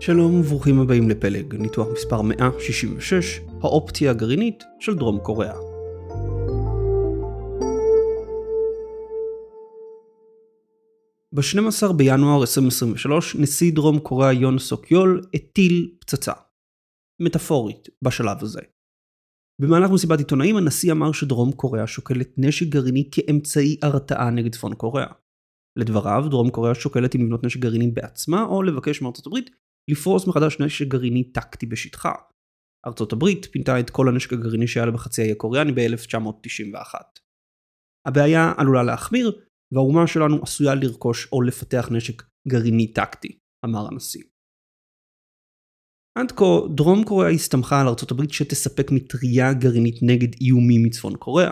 שלום וברוכים הבאים לפלג, ניתוח מספר 166, האופציה הגרעינית של דרום קוריאה. ב-12 בינואר 2023 נשיא דרום קוריאה יון סוק יול הטיל פצצה. מטאפורית, בשלב הזה. במהלך מסיבת עיתונאים הנשיא אמר שדרום קוריאה שוקלת נשק גרעיני כאמצעי הרתעה נגד צפון קוריאה. לדבריו, דרום קוריאה שוקלת אם לבנות נשק גרעיני בעצמה או לבקש מארצות הברית לפרוס מחדש נשק גרעיני טקטי בשטחה. ארצות הברית פינתה את כל הנשק הגרעיני שהיה לה בחצי האי הקוריאני ב-1991. הבעיה עלולה להחמיר, והאומה שלנו עשויה לרכוש או לפתח נשק גרעיני טקטי, אמר הנשיא. עד כה, דרום קוריאה הסתמכה על ארצות הברית שתספק מטריה גרעינית נגד איומים מצפון קוריאה.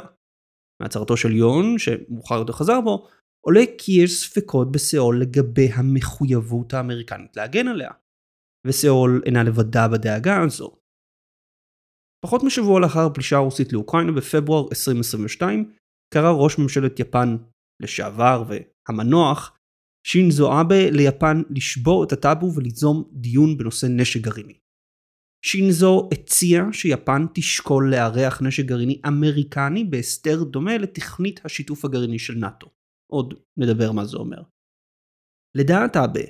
מהצהרתו של יון, שמאוחר יותר חזר בו, עולה כי יש ספקות בסיאול לגבי המחויבות האמריקנית להגן עליה. וסיאול אינה לבדה בדאגה הזו. פחות משבוע לאחר הפלישה הרוסית לאוקראינה בפברואר 2022, קרא ראש ממשלת יפן לשעבר והמנוח שינזו אבה ליפן לשבור את הטאבו וליזום דיון בנושא נשק גרעיני. שינזו הציע שיפן תשקול לארח נשק גרעיני אמריקני בהסדר דומה לתכנית השיתוף הגרעיני של נאט"ו. עוד נדבר מה זה אומר. לדעת אבה,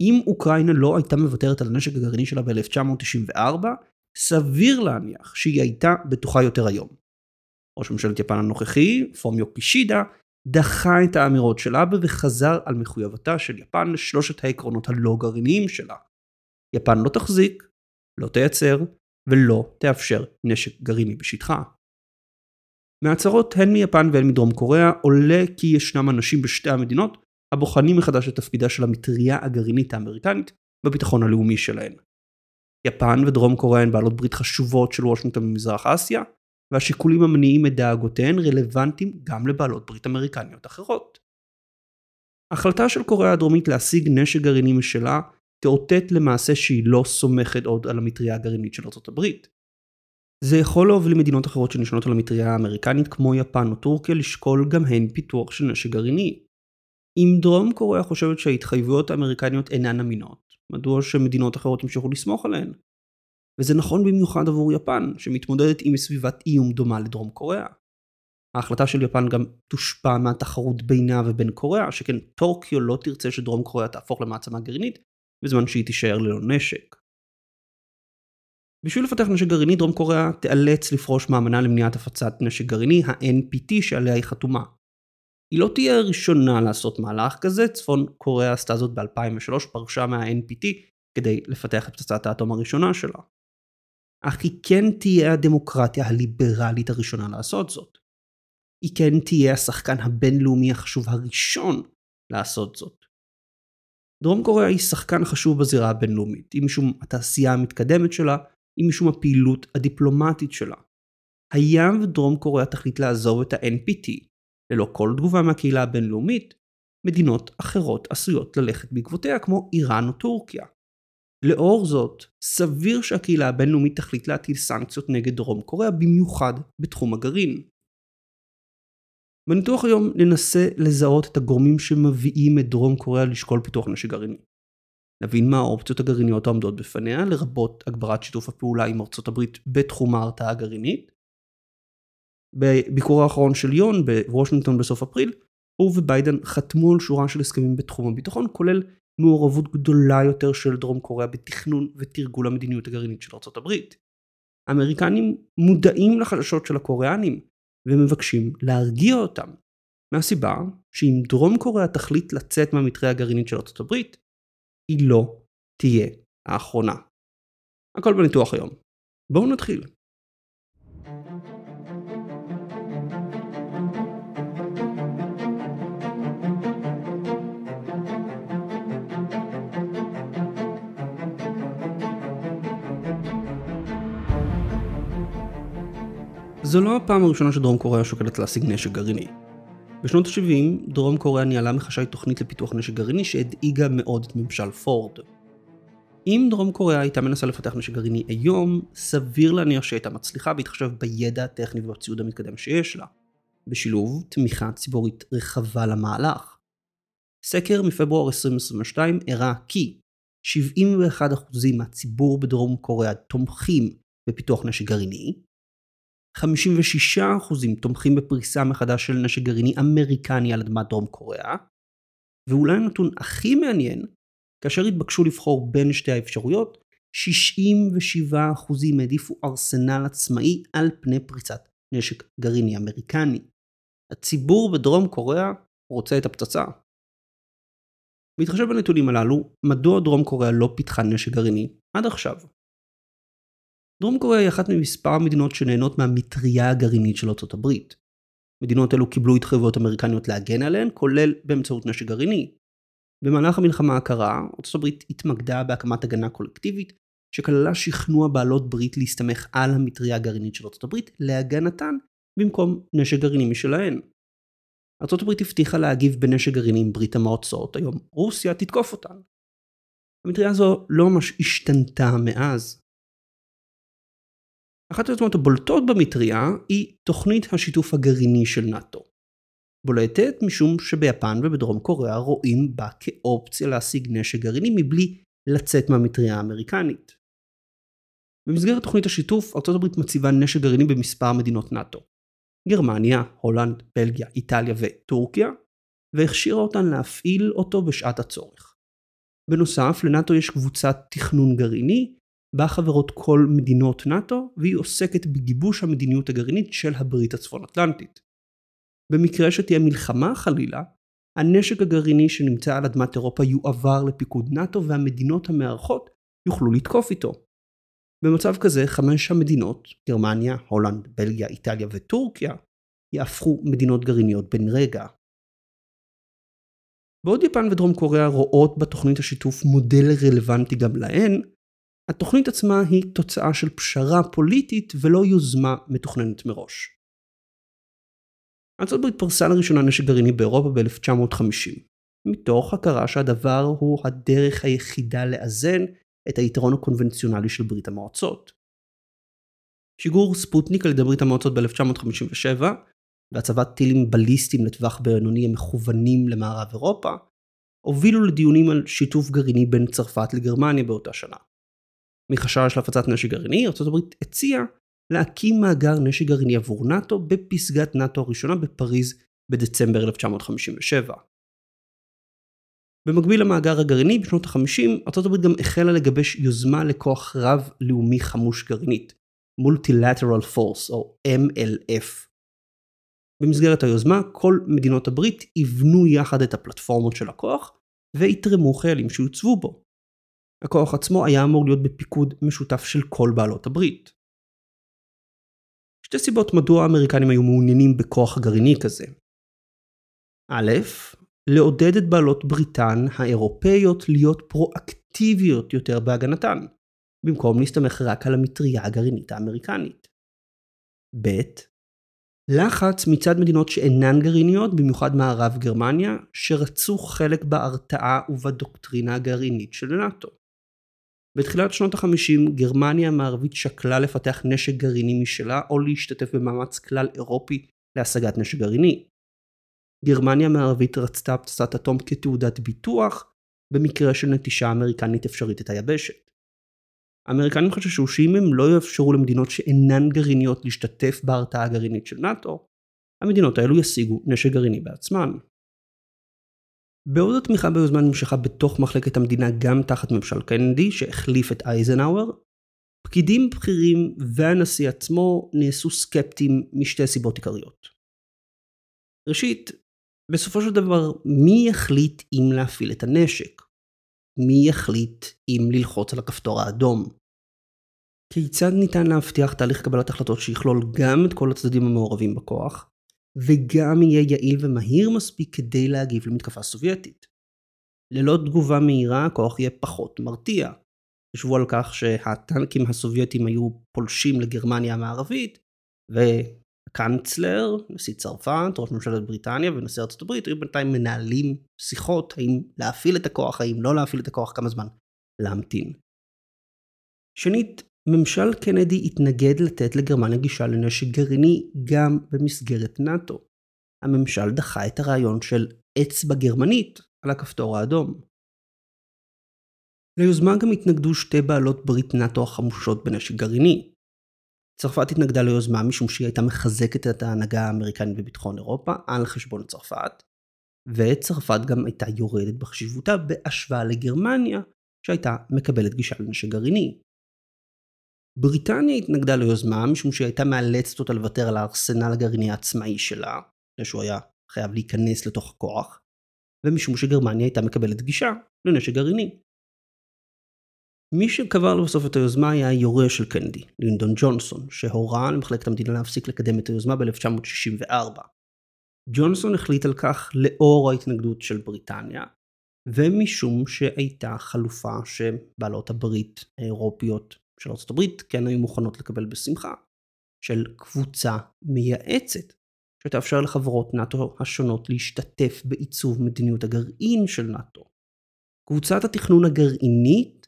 אם אוקראינה לא הייתה מוותרת על הנשק הגרעיני שלה ב-1994, סביר להניח שהיא הייתה בטוחה יותר היום. ראש ממשלת יפן הנוכחי, פומיו קישידה, דחה את האמירות של אבא וחזר על מחויבותה של יפן לשלושת העקרונות הלא גרעיניים שלה. יפן לא תחזיק, לא תייצר ולא תאפשר נשק גרעיני בשטחה. מהצהרות הן מיפן והן מדרום קוריאה עולה כי ישנם אנשים בשתי המדינות הבוחנים מחדש את תפקידה של המטריה הגרעינית האמריקנית בביטחון הלאומי שלהן. יפן ודרום קוריאה הן בעלות ברית חשובות של וושינגטון במזרח אסיה, והשיקולים המניעים את דאגותיהן רלוונטיים גם לבעלות ברית אמריקניות אחרות. החלטה של קוריאה הדרומית להשיג נשק גרעיני משלה תאותת למעשה שהיא לא סומכת עוד על המטריה הגרעינית של ארצות הברית. זה יכול להוביל למדינות אחרות שנשענות על המטריה האמריקנית כמו יפן או טורקיה לשקול גם הן פיתוח של נשק גרעיני. אם דרום קוריאה חושבת שההתחייבויות האמריקניות אינן אמינות, מדוע שמדינות אחרות ימשיכו לסמוך עליהן? וזה נכון במיוחד עבור יפן, שמתמודדת עם סביבת איום דומה לדרום קוריאה. ההחלטה של יפן גם תושפע מהתחרות בינה ובין קוריאה, שכן טורקיו לא תרצה שדרום קוריאה תהפוך למעצמה גרעינית, בזמן שהיא תישאר ללא נשק. בשביל לפתח נשק גרעיני, דרום קוריאה תיאלץ לפרוש מהאמנה למניעת הפצת נשק גרעיני, ה-NPT, שעליה היא חתומה. היא לא תהיה הראשונה לעשות מהלך כזה, צפון קוריאה עשתה זאת ב-2003, פרשה מה-NPT כדי לפתח את פצצת האטום הראשונה שלה. אך היא כן תהיה הדמוקרטיה הליברלית הראשונה לעשות זאת. היא כן תהיה השחקן הבינלאומי החשוב הראשון לעשות זאת. דרום קוריאה היא שחקן חשוב בזירה הבינלאומית, אם משום התעשייה המתקדמת שלה, אם משום הפעילות הדיפלומטית שלה. היה ודרום קוריאה תחליט לעזוב את ה-NPT, ללא כל תגובה מהקהילה הבינלאומית, מדינות אחרות עשויות ללכת בעקבותיה כמו איראן או טורקיה. לאור זאת, סביר שהקהילה הבינלאומית תחליט להטיל סנקציות נגד דרום קוריאה, במיוחד בתחום הגרעין. בניתוח היום ננסה לזהות את הגורמים שמביאים את דרום קוריאה לשקול פיתוח נשק גרעיני. נבין מה האופציות הגרעיניות העומדות בפניה, לרבות הגברת שיתוף הפעולה עם ארצות הברית בתחום ההרתעה הגרעינית, בביקור האחרון של יון בוושינגטון בסוף אפריל, הוא וביידן חתמו על שורה של הסכמים בתחום הביטחון, כולל מעורבות גדולה יותר של דרום קוריאה בתכנון ותרגול המדיניות הגרעינית של הברית. האמריקנים מודעים לחששות של הקוריאנים ומבקשים להרגיע אותם, מהסיבה שאם דרום קוריאה תחליט לצאת מהמטריה הגרעינית של הברית, היא לא תהיה האחרונה. הכל בניתוח היום. בואו נתחיל. זו לא הפעם הראשונה שדרום קוריאה שוקלת להשיג נשק גרעיני. בשנות ה-70, דרום קוריאה ניהלה מחשאי תוכנית לפיתוח נשק גרעיני שהדאיגה מאוד את ממשל פורד. אם דרום קוריאה הייתה מנסה לפתח נשק גרעיני היום, סביר להניח שהייתה מצליחה בהתחשב בידע הטכני ובציוד המתקדם שיש לה, בשילוב תמיכה ציבורית רחבה למהלך. סקר מפברואר 2022 הראה כי 71% מהציבור בדרום קוריאה תומכים בפיתוח נשק גרעיני, 56% תומכים בפריסה מחדש של נשק גרעיני אמריקני על אדמת דרום קוריאה, ואולי הנתון הכי מעניין, כאשר התבקשו לבחור בין שתי האפשרויות, 67% העדיפו ארסנל עצמאי על פני פריצת נשק גרעיני אמריקני. הציבור בדרום קוריאה רוצה את הפצצה. בהתחשב בנתונים הללו, מדוע דרום קוריאה לא פיתחה נשק גרעיני עד עכשיו? דרום קוריאה היא אחת ממספר המדינות שנהנות מהמטריה הגרעינית של ארצות הברית. מדינות אלו קיבלו התחייבויות אמריקניות להגן עליהן, כולל באמצעות נשק גרעיני. במהלך המלחמה הקרה, ארצות הברית התמקדה בהקמת הגנה קולקטיבית, שכללה שכנוע בעלות ברית להסתמך על המטריה הגרעינית של ארצות הברית להגנתן, במקום נשק גרעיני משלהן. ארצות הברית הבטיחה להגיב בנשק גרעיני עם ברית המועצות, היום רוסיה תתקוף אותן. המטריה הזו לא ממש השתנתה מאז. אחת היוזמות הבולטות במטריה היא תוכנית השיתוף הגרעיני של נאט"ו. בולטת משום שביפן ובדרום קוריאה רואים בה כאופציה להשיג נשק גרעיני מבלי לצאת מהמטריה האמריקנית. במסגרת תוכנית השיתוף, ארה"ב מציבה נשק גרעיני במספר מדינות נאט"ו. גרמניה, הולנד, בלגיה, איטליה וטורקיה, והכשירה אותן להפעיל אותו בשעת הצורך. בנוסף, לנאט"ו יש קבוצת תכנון גרעיני, בה חברות כל מדינות נאט"ו, והיא עוסקת בגיבוש המדיניות הגרעינית של הברית הצפון אטלנטית. במקרה שתהיה מלחמה חלילה, הנשק הגרעיני שנמצא על אדמת אירופה יועבר לפיקוד נאט"ו והמדינות המארחות יוכלו לתקוף איתו. במצב כזה חמש המדינות, גרמניה, הולנד, בלגיה, איטליה וטורקיה, יהפכו מדינות גרעיניות בן רגע. בעוד יפן ודרום קוריאה רואות בתוכנית השיתוף מודל רלוונטי גם להן, התוכנית עצמה היא תוצאה של פשרה פוליטית ולא יוזמה מתוכננת מראש. ארצות הברית פרסה לראשונה נשק גרעיני באירופה ב-1950, מתוך הכרה שהדבר הוא הדרך היחידה לאזן את היתרון הקונבנציונלי של ברית המועצות. שיגור ספוטניק על ידי ברית המועצות ב-1957 והצבת טילים בליסטיים לטווח בינוני המכוונים למערב אירופה, הובילו לדיונים על שיתוף גרעיני בין צרפת לגרמניה באותה שנה. מחשש להפצת נשק גרעיני, ארה"ב הציעה להקים מאגר נשק גרעיני עבור נאט"ו בפסגת נאט"ו הראשונה בפריז בדצמבר 1957. במקביל למאגר הגרעיני בשנות ה-50, ארה"ב גם החלה לגבש יוזמה לכוח רב-לאומי חמוש גרעינית, Multilateral Force או MLF. במסגרת היוזמה, כל מדינות הברית יבנו יחד את הפלטפורמות של הכוח, ויתרמו חיילים שיוצבו בו. הכוח עצמו היה אמור להיות בפיקוד משותף של כל בעלות הברית. שתי סיבות מדוע האמריקנים היו מעוניינים בכוח גרעיני כזה. א', לעודד את בעלות בריתן האירופאיות להיות פרואקטיביות יותר בהגנתן, במקום להסתמך רק על המטריה הגרעינית האמריקנית. ב. לחץ מצד מדינות שאינן גרעיניות, במיוחד מערב גרמניה, שרצו חלק בהרתעה ובדוקטרינה הגרעינית של נאט"ו. בתחילת שנות ה-50 גרמניה המערבית שקלה לפתח נשק גרעיני משלה או להשתתף במאמץ כלל אירופי להשגת נשק גרעיני. גרמניה המערבית רצתה פצצת אטום כתעודת ביטוח במקרה של נטישה אמריקנית אפשרית את היבשת. האמריקנים חששו שאם הם לא יאפשרו למדינות שאינן גרעיניות להשתתף בהרתעה הגרעינית של נאט"ו, המדינות האלו ישיגו נשק גרעיני בעצמן. בעוד התמיכה ביוזמה נמשכה בתוך מחלקת המדינה גם תחת ממשל קנדי שהחליף את אייזנהאואר, פקידים בכירים והנשיא עצמו נעשו סקפטיים משתי סיבות עיקריות. ראשית, בסופו של דבר, מי יחליט אם להפעיל את הנשק? מי יחליט אם ללחוץ על הכפתור האדום? כיצד ניתן להבטיח תהליך קבלת החלטות שיכלול גם את כל הצדדים המעורבים בכוח, וגם יהיה יעיל ומהיר מספיק כדי להגיב למתקפה סובייטית? ללא תגובה מהירה הכוח יהיה פחות מרתיע. חשבו על כך שהטנקים הסובייטים היו פולשים לגרמניה המערבית, הקאנצלר, נשיא צרפת, ראש ממשלת בריטניה ונשיא ארצות הברית היו בינתיים מנהלים שיחות האם להפעיל את הכוח, האם לא להפעיל את הכוח, כמה זמן להמתין. שנית, ממשל קנדי התנגד לתת לגרמניה גישה לנשק גרעיני גם במסגרת נאט"ו. הממשל דחה את הרעיון של אצבע גרמנית על הכפתור האדום. ליוזמה גם התנגדו שתי בעלות ברית נאט"ו החמושות בנשק גרעיני. צרפת התנגדה ליוזמה משום שהיא הייתה מחזקת את ההנהגה האמריקנית בביטחון אירופה על חשבון צרפת, וצרפת גם הייתה יורדת בחשיבותה בהשוואה לגרמניה, שהייתה מקבלת גישה לנשק גרעיני. בריטניה התנגדה ליוזמה משום שהיא הייתה מאלצת אותה לוותר על הארסנל הגרעיני העצמאי שלה, שהוא היה חייב להיכנס לתוך הכוח, ומשום שגרמניה הייתה מקבלת גישה לנשק גרעיני. מי שקבר לבסוף את היוזמה היה היורה של קנדי, לינדון ג'ונסון, שהורה למחלקת המדינה להפסיק לקדם את היוזמה ב-1964. ג'ונסון החליט על כך לאור ההתנגדות של בריטניה, ומשום שהייתה חלופה שבעלות הברית האירופיות של ארה"ב כן היו מוכנות לקבל בשמחה, של קבוצה מייעצת, שתאפשר לחברות נאט"ו השונות להשתתף בעיצוב מדיניות הגרעין של נאט"ו. קבוצת התכנון הגרעינית,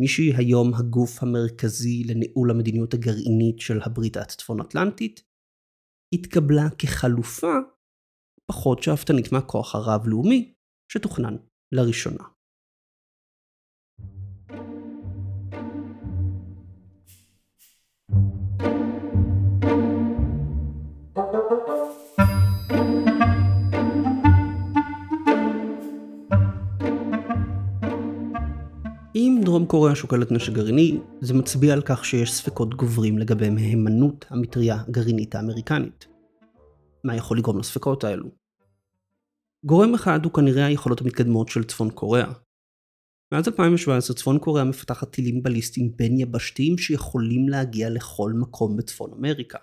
מי שהיא היום הגוף המרכזי לניהול המדיניות הגרעינית של הברית הצפון אטלנטית, התקבלה כחלופה פחות שאפתנית מהכוח הרב-לאומי שתוכנן לראשונה. אם דרום קוריאה שוקלת נשק גרעיני, זה מצביע על כך שיש ספקות גוברים לגבי מהימנות המטריה הגרעינית האמריקנית. מה יכול לגרום לספקות האלו? גורם אחד הוא כנראה היכולות המתקדמות של צפון קוריאה. מאז 2017 צפון קוריאה מפתחת טילים בליסטיים בין יבשתיים שיכולים להגיע לכל מקום בצפון אמריקה.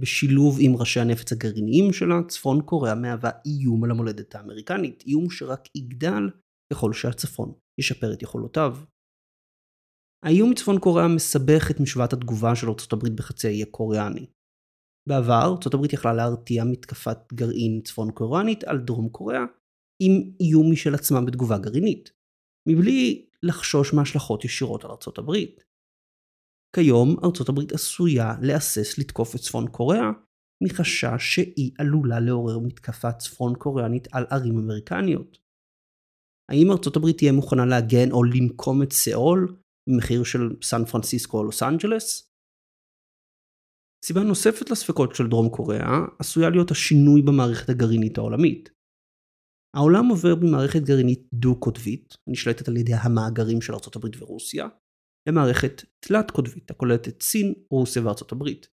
בשילוב עם ראשי הנפץ הגרעיניים שלה, צפון קוריאה מהווה איום על המולדת האמריקנית, איום שרק יגדל ככל שהצפון ישפר את יכולותיו. האיום מצפון קוריאה מסבך את משוואת התגובה של ארה"ב בחצי האי הקוריאני. בעבר ארה"ב יכלה להרתיע מתקפת גרעין צפון קוריאנית על דרום קוריאה עם איום משל עצמה בתגובה גרעינית, מבלי לחשוש מהשלכות ישירות על ארה"ב. כיום ארה"ב עשויה להסס לתקוף את צפון קוריאה מחשש שהיא עלולה לעורר מתקפה צפון קוריאנית על ערים אמריקניות. האם ארצות הברית תהיה מוכנה להגן או לנקום את סאול במחיר של סן פרנסיסקו או לוס אנג'לס? סיבה נוספת לספקות של דרום קוריאה עשויה להיות השינוי במערכת הגרעינית העולמית. העולם עובר ממערכת גרעינית דו-קוטבית, הנשלטת על ידי המאגרים של הברית ורוסיה, למערכת תלת-קוטבית הכוללת את סין, רוסיה הברית.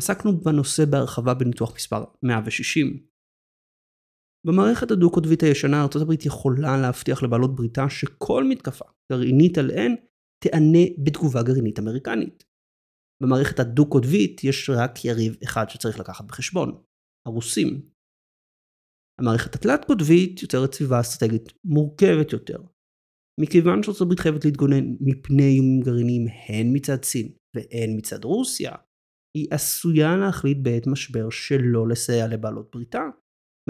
עסקנו בנושא בהרחבה בניתוח מספר 160. במערכת הדו-קוטבית הישנה הברית יכולה להבטיח לבעלות בריתה שכל מתקפה גרעינית עליהן תיענה בתגובה גרעינית אמריקנית. במערכת הדו-קוטבית יש רק יריב אחד שצריך לקחת בחשבון, הרוסים. המערכת התלת-קוטבית יוצרת סביבה אסטרטגית מורכבת יותר. מכיוון שארצות הברית חייבת להתגונן מפני איומים גרעיניים הן מצד סין והן מצד רוסיה, היא עשויה להחליט בעת משבר שלא לסייע לבעלות בריתה,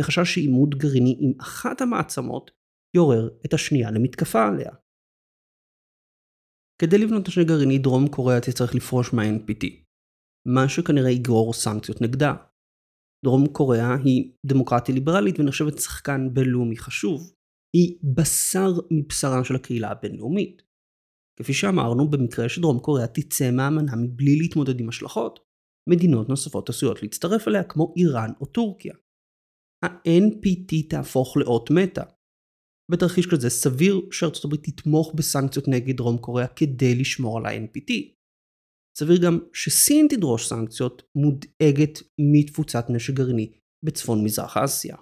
מחשש שעימות גרעיני עם אחת המעצמות יעורר את השנייה למתקפה עליה. כדי לבנות נשק גרעיני דרום קוריאה תצטרך לפרוש מה-NPT, מה שכנראה יגרור סנקציות נגדה. דרום קוריאה היא דמוקרטיה ליברלית ונחשבת שחקן בינלאומי חשוב. היא בשר מבשרה של הקהילה הבינלאומית. כפי שאמרנו, במקרה שדרום קוריאה תצא מהאמנה מבלי להתמודד עם השלכות, מדינות נוספות עשויות להצטרף אליה כמו איראן או טורקיה. ה-NPT תהפוך לאות מתה. בתרחיש כזה סביר שארצות הברית תתמוך בסנקציות נגד דרום קוריאה כדי לשמור על ה-NPT. סביר גם שסין תדרוש סנקציות מודאגת מתפוצת נשק גרעיני בצפון מזרח אסיה.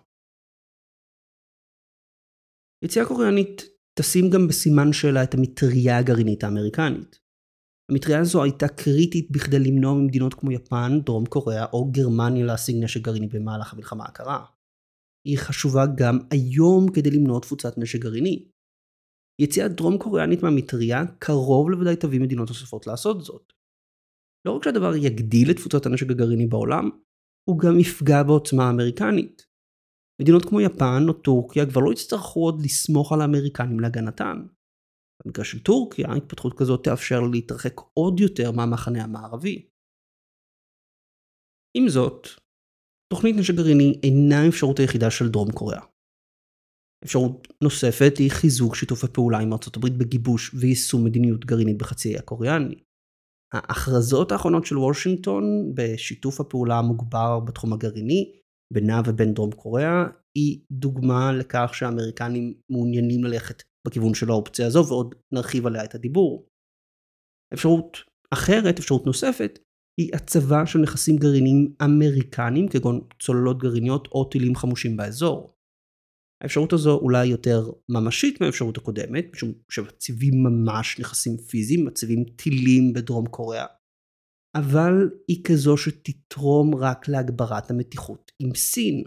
יציאה קוריאנית תשים גם בסימן שאלה את המטריה הגרעינית האמריקנית. המטריה הזו הייתה קריטית בכדי למנוע ממדינות כמו יפן, דרום קוריאה או גרמניה להשיג נשק גרעיני במהלך המלחמה הקרה. היא חשובה גם היום כדי למנוע תפוצת נשק גרעיני. יציאת דרום קוריאנית מהמטריה קרוב לוודאי תביא מדינות נוספות לעשות זאת. לא רק שהדבר יגדיל את תפוצת הנשק הגרעיני בעולם, הוא גם יפגע בעוצמה האמריקנית. מדינות כמו יפן או טורקיה כבר לא יצטרכו עוד לסמוך על האמריקנים להגנתן. במקרה של טורקיה, התפתחות כזאת תאפשר לה להתרחק עוד יותר מהמחנה המערבי. עם זאת, תוכנית נשק גרעיני אינה האפשרות היחידה של דרום קוריאה. אפשרות נוספת היא חיזוק שיתוף הפעולה עם ארה"ב בגיבוש ויישום מדיניות גרעינית בחצי האי הקוריאני. ההכרזות האחרונות של וושינגטון בשיתוף הפעולה המוגבר בתחום הגרעיני בינה ובין דרום קוריאה היא דוגמה לכך שהאמריקנים מעוניינים ללכת בכיוון של האופציה הזו ועוד נרחיב עליה את הדיבור. אפשרות אחרת, אפשרות נוספת, היא הצבה של נכסים גרעיניים אמריקניים כגון צוללות גרעיניות או טילים חמושים באזור. האפשרות הזו אולי יותר ממשית מהאפשרות הקודמת, משום שמציבים ממש נכסים פיזיים, מציבים טילים בדרום קוריאה, אבל היא כזו שתתרום רק להגברת המתיחות עם סין.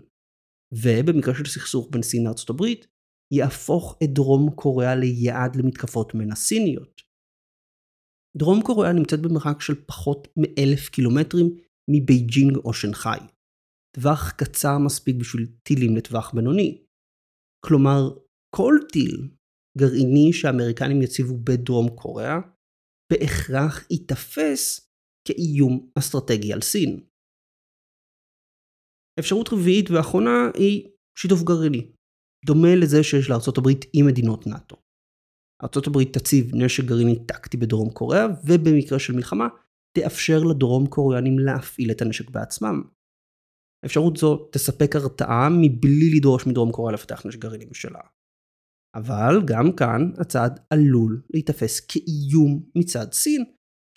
ובמקרה של סכסוך בין סין לארצות הברית, יהפוך את דרום קוריאה ליעד למתקפות מנע סיניות. דרום קוריאה נמצאת במרחק של פחות מאלף קילומטרים מבייג'ינג או שנגחאי. טווח קצר מספיק בשביל טילים לטווח בינוני. כלומר, כל טיל גרעיני שהאמריקנים יציבו בדרום קוריאה, בהכרח ייתפס כאיום אסטרטגי על סין. אפשרות רביעית ואחרונה היא שיתוף גרעיני, דומה לזה שיש הברית עם מדינות נאט"ו. הברית תציב נשק גרעיני טקטי בדרום קוריאה, ובמקרה של מלחמה, תאפשר לדרום קוריאנים להפעיל את הנשק בעצמם. אפשרות זו תספק הרתעה מבלי לדרוש מדרום קוריאה לפתח נשק גרעיני משלה. אבל גם כאן הצעד עלול להיתפס כאיום מצד סין,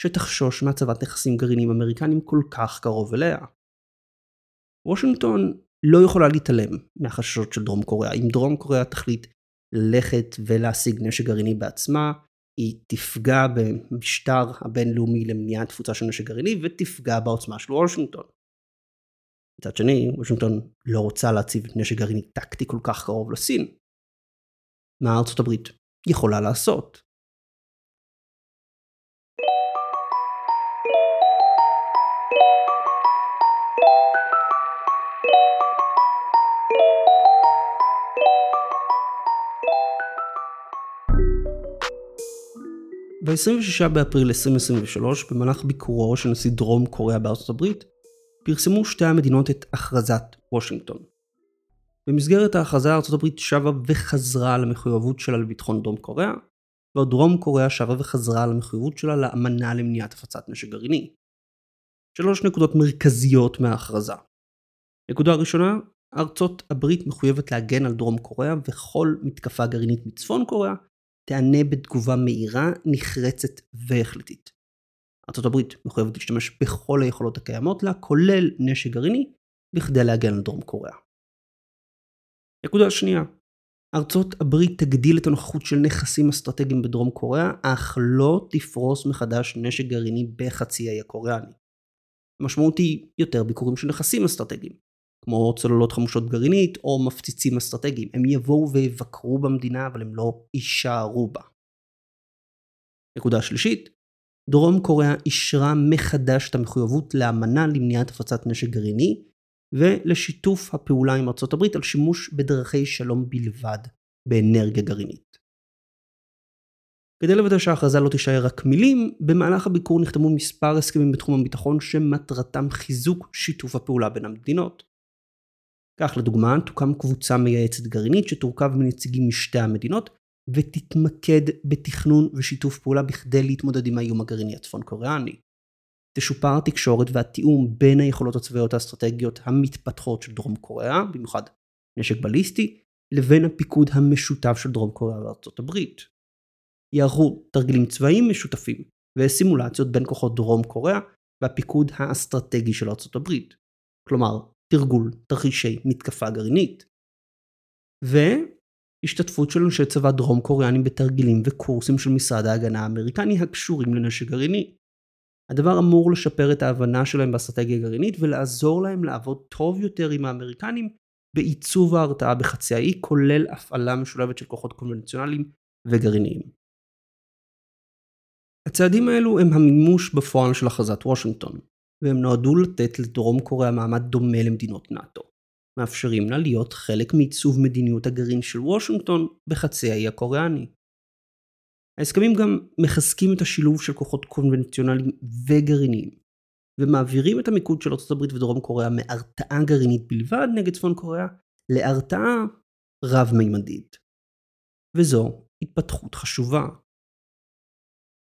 שתחשוש מהצבת נכסים גרעיניים אמריקנים כל כך קרוב אליה. וושינגטון לא יכולה להתעלם מהחששות של דרום קוריאה. אם דרום קוריאה תחליט ללכת ולהשיג נשק גרעיני בעצמה, היא תפגע במשטר הבינלאומי למניעת תפוצה של נשק גרעיני ותפגע בעוצמה של וושינגטון. מצד שני, וושינגטון לא רוצה להציב נשק גרעיני טקטי כל כך קרוב לסין. מה ארצות הברית יכולה לעשות? ב-26 באפריל 2023, במהלך ביקורו של נשיא דרום קוריאה בארצות הברית, פרסמו שתי המדינות את הכרזת וושינגטון. במסגרת ההכרזה הברית שבה וחזרה על המחויבות שלה לביטחון דרום קוריאה, ועוד דרום קוריאה שבה וחזרה על המחויבות שלה לאמנה למניעת הפצת נשק גרעיני. שלוש נקודות מרכזיות מההכרזה. נקודה ראשונה, ארצות הברית מחויבת להגן על דרום קוריאה וכל מתקפה גרעינית מצפון קוריאה תענה בתגובה מהירה, נחרצת והחלטית. ארה"ב מחויבת להשתמש בכל היכולות הקיימות לה, כולל נשק גרעיני, בכדי להגן על דרום קוריאה. נקודה שנייה, ארצות הברית תגדיל את הנוכחות של נכסים אסטרטגיים בדרום קוריאה, אך לא תפרוס מחדש נשק גרעיני בחצי האי הקוריאני. המשמעות היא יותר ביקורים של נכסים אסטרטגיים, כמו צוללות חמושות גרעינית או מפציצים אסטרטגיים. הם יבואו ויבקרו במדינה, אבל הם לא יישארו בה. נקודה שלישית, דרום קוריאה אישרה מחדש את המחויבות לאמנה למניעת הפצת נשק גרעיני, ולשיתוף הפעולה עם ארצות הברית על שימוש בדרכי שלום בלבד באנרגיה גרעינית. כדי לוודא שההכרזה לא תישאר רק מילים, במהלך הביקור נחתמו מספר הסכמים בתחום הביטחון שמטרתם חיזוק שיתוף הפעולה בין המדינות. כך לדוגמה, תוקם קבוצה מייעצת גרעינית שתורכב מנציגים משתי המדינות, ותתמקד בתכנון ושיתוף פעולה בכדי להתמודד עם האיום הגרעיני הצפון קוריאני. תשופר התקשורת והתיאום בין היכולות הצבאיות האסטרטגיות המתפתחות של דרום קוריאה, במיוחד נשק בליסטי, לבין הפיקוד המשותף של דרום קוריאה וארצות הברית. יערכו תרגילים צבאיים משותפים וסימולציות בין כוחות דרום קוריאה והפיקוד האסטרטגי של ארצות הברית. כלומר, תרגול תרחישי מתקפה גרעינית. והשתתפות של אנשי צבא דרום קוריאנים בתרגילים וקורסים של משרד ההגנה האמריקני הקשורים לנשק גרעיני. הדבר אמור לשפר את ההבנה שלהם באסטרטגיה גרעינית ולעזור להם לעבוד טוב יותר עם האמריקנים בעיצוב ההרתעה בחצי האי, כולל הפעלה משולבת של כוחות קונבנציונליים וגרעיניים. הצעדים האלו הם המימוש בפועל של הכרזת וושינגטון, והם נועדו לתת לדרום קוריאה מעמד דומה למדינות נאט"ו. מאפשרים לה להיות חלק מעיצוב מדיניות הגרעין של וושינגטון בחצי האי הקוריאני. ההסכמים גם מחזקים את השילוב של כוחות קונבנציונליים וגרעיניים, ומעבירים את המיקוד של ארה"ב ודרום קוריאה מהרתעה גרעינית בלבד נגד צפון קוריאה, להרתעה רב-מימדית. וזו התפתחות חשובה.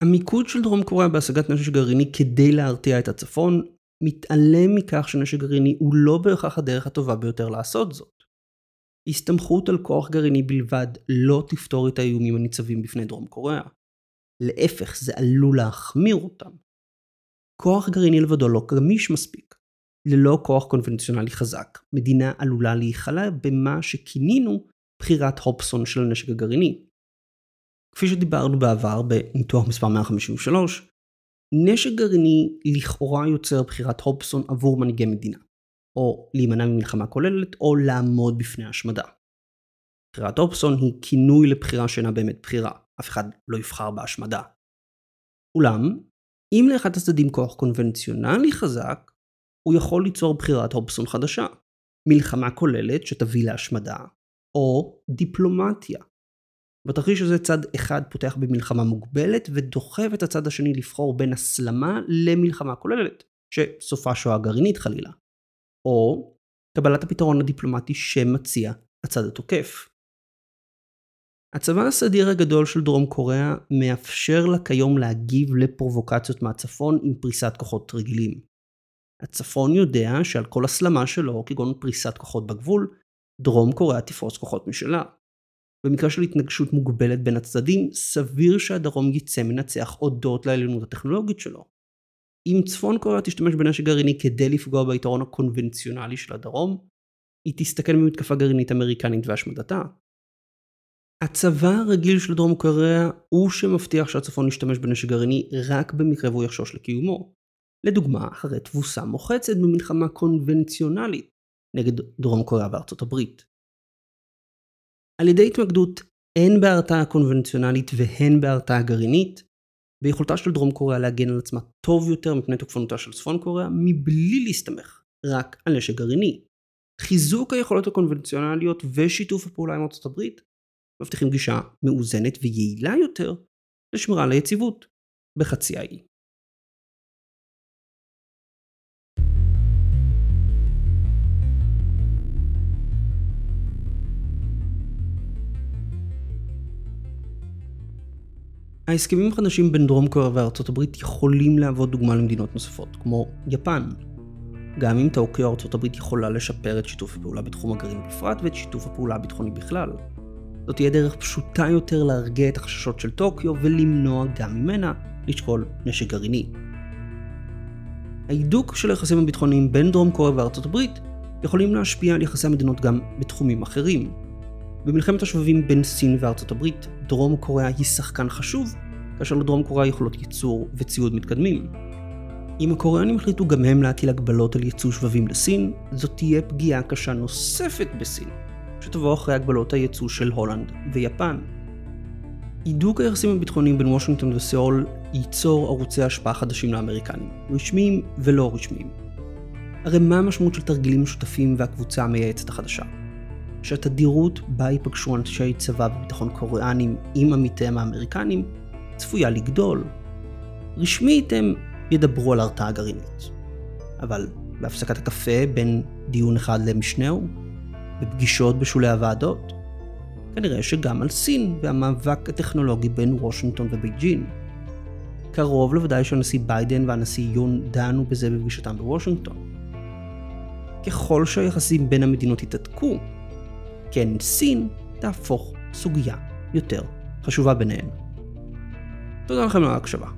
המיקוד של דרום קוריאה בהשגת נשק גרעיני כדי להרתיע את הצפון מתעלם מכך שנשק גרעיני הוא לא בהכרח הדרך הטובה ביותר לעשות זאת. הסתמכות על כוח גרעיני בלבד לא תפתור את האיומים הניצבים בפני דרום קוריאה. להפך, זה עלול להחמיר אותם. כוח גרעיני לבדו לא גמיש מספיק. ללא כוח קונבנציונלי חזק, מדינה עלולה להיכלא במה שכינינו בחירת הופסון של הנשק הגרעיני. כפי שדיברנו בעבר בניתוח מספר 153, נשק גרעיני לכאורה יוצר בחירת הופסון עבור מנהיגי מדינה, או להימנע ממלחמה כוללת, או לעמוד בפני השמדה. בחירת הופסון היא כינוי לבחירה שאינה באמת בחירה, אף אחד לא יבחר בהשמדה. אולם, אם לאחד הצדדים כוח קונבנציונלי חזק, הוא יכול ליצור בחירת הופסון חדשה, מלחמה כוללת שתביא להשמדה, או דיפלומטיה. בתרחיש הזה צד אחד פותח במלחמה מוגבלת ודוחף את הצד השני לבחור בין הסלמה למלחמה כוללת, שסופה שואה גרעינית חלילה. או קבלת הפתרון הדיפלומטי שמציע הצד התוקף. הצבא הסדיר הגדול של דרום קוריאה מאפשר לה כיום להגיב לפרובוקציות מהצפון עם פריסת כוחות רגילים. הצפון יודע שעל כל הסלמה שלו, כגון פריסת כוחות בגבול, דרום קוריאה תפרוס כוחות משלה. במקרה של התנגשות מוגבלת בין הצדדים, סביר שהדרום יצא מנצח הודות לעליונות הטכנולוגית שלו. אם צפון קוריאה תשתמש בנשק גרעיני כדי לפגוע ביתרון הקונבנציונלי של הדרום, היא תסתכל במתקפה גרעינית אמריקנית והשמדתה. הצבא הרגיל של דרום קוריאה הוא שמבטיח שהצפון ישתמש בנשק גרעיני רק במקרה והוא יחשוש לקיומו. לדוגמה, אחרי תבוסה מוחצת במלחמה קונבנציונלית נגד דרום קוריאה וארצות הברית. על ידי התמקדות הן בהרתעה קונבנציונלית והן בהרתעה גרעינית, ביכולתה של דרום קוריאה להגן על עצמה טוב יותר מפני תוקפנותה של צפון קוריאה, מבלי להסתמך רק על נשק גרעיני. חיזוק היכולות הקונבנציונליות ושיתוף הפעולה עם ארצות הברית מבטיחים גישה מאוזנת ויעילה יותר לשמירה על היציבות בחצי האי. ההסכמים החדשים בין דרום קוריאה וארצות הברית יכולים להוות דוגמה למדינות נוספות, כמו יפן. גם אם טוקיו ארצות הברית יכולה לשפר את שיתוף הפעולה בתחום הגרעין בפרט ואת שיתוף הפעולה הביטחוני בכלל. זאת תהיה דרך פשוטה יותר להרגיע את החששות של טוקיו ולמנוע גם ממנה לשקול נשק גרעיני. ההידוק של היחסים הביטחוניים בין דרום קוריאה וארצות הברית יכולים להשפיע על יחסי המדינות גם בתחומים אחרים, במלחמת השבבים בין סין וארצות הברית, דרום קוריאה היא שחקן חשוב, כאשר לדרום קוריאה יכולות ייצור וציוד מתקדמים. אם הקוריאנים החליטו גם הם להטיל הגבלות על ייצוא שבבים לסין, זאת תהיה פגיעה קשה נוספת בסין, שתבוא אחרי הגבלות הייצוא של הולנד ויפן. הידוק היחסים הביטחוניים בין וושינגטון וסיאול ייצור ערוצי השפעה חדשים לאמריקנים, רשמיים ולא רשמיים. הרי מה המשמעות של תרגילים משותפים והקבוצה המייעצת החדשה? שהתדירות בה ייפגשו אנשי צבא וביטחון קוריאנים עם עמיתיהם האמריקנים צפויה לגדול. רשמית הם ידברו על הרתעה גרעינית. אבל בהפסקת הקפה בין דיון אחד למשנהו, בפגישות בשולי הוועדות, כנראה שגם על סין והמאבק הטכנולוגי בין וושינגטון ובייג'ין. קרוב לוודאי שהנשיא ביידן והנשיא יון דנו בזה בפגישתם בוושינגטון. ככל שהיחסים בין המדינות יתהדקו, כן סין תהפוך סוגיה יותר חשובה ביניהן. תודה לכם על ההקשבה.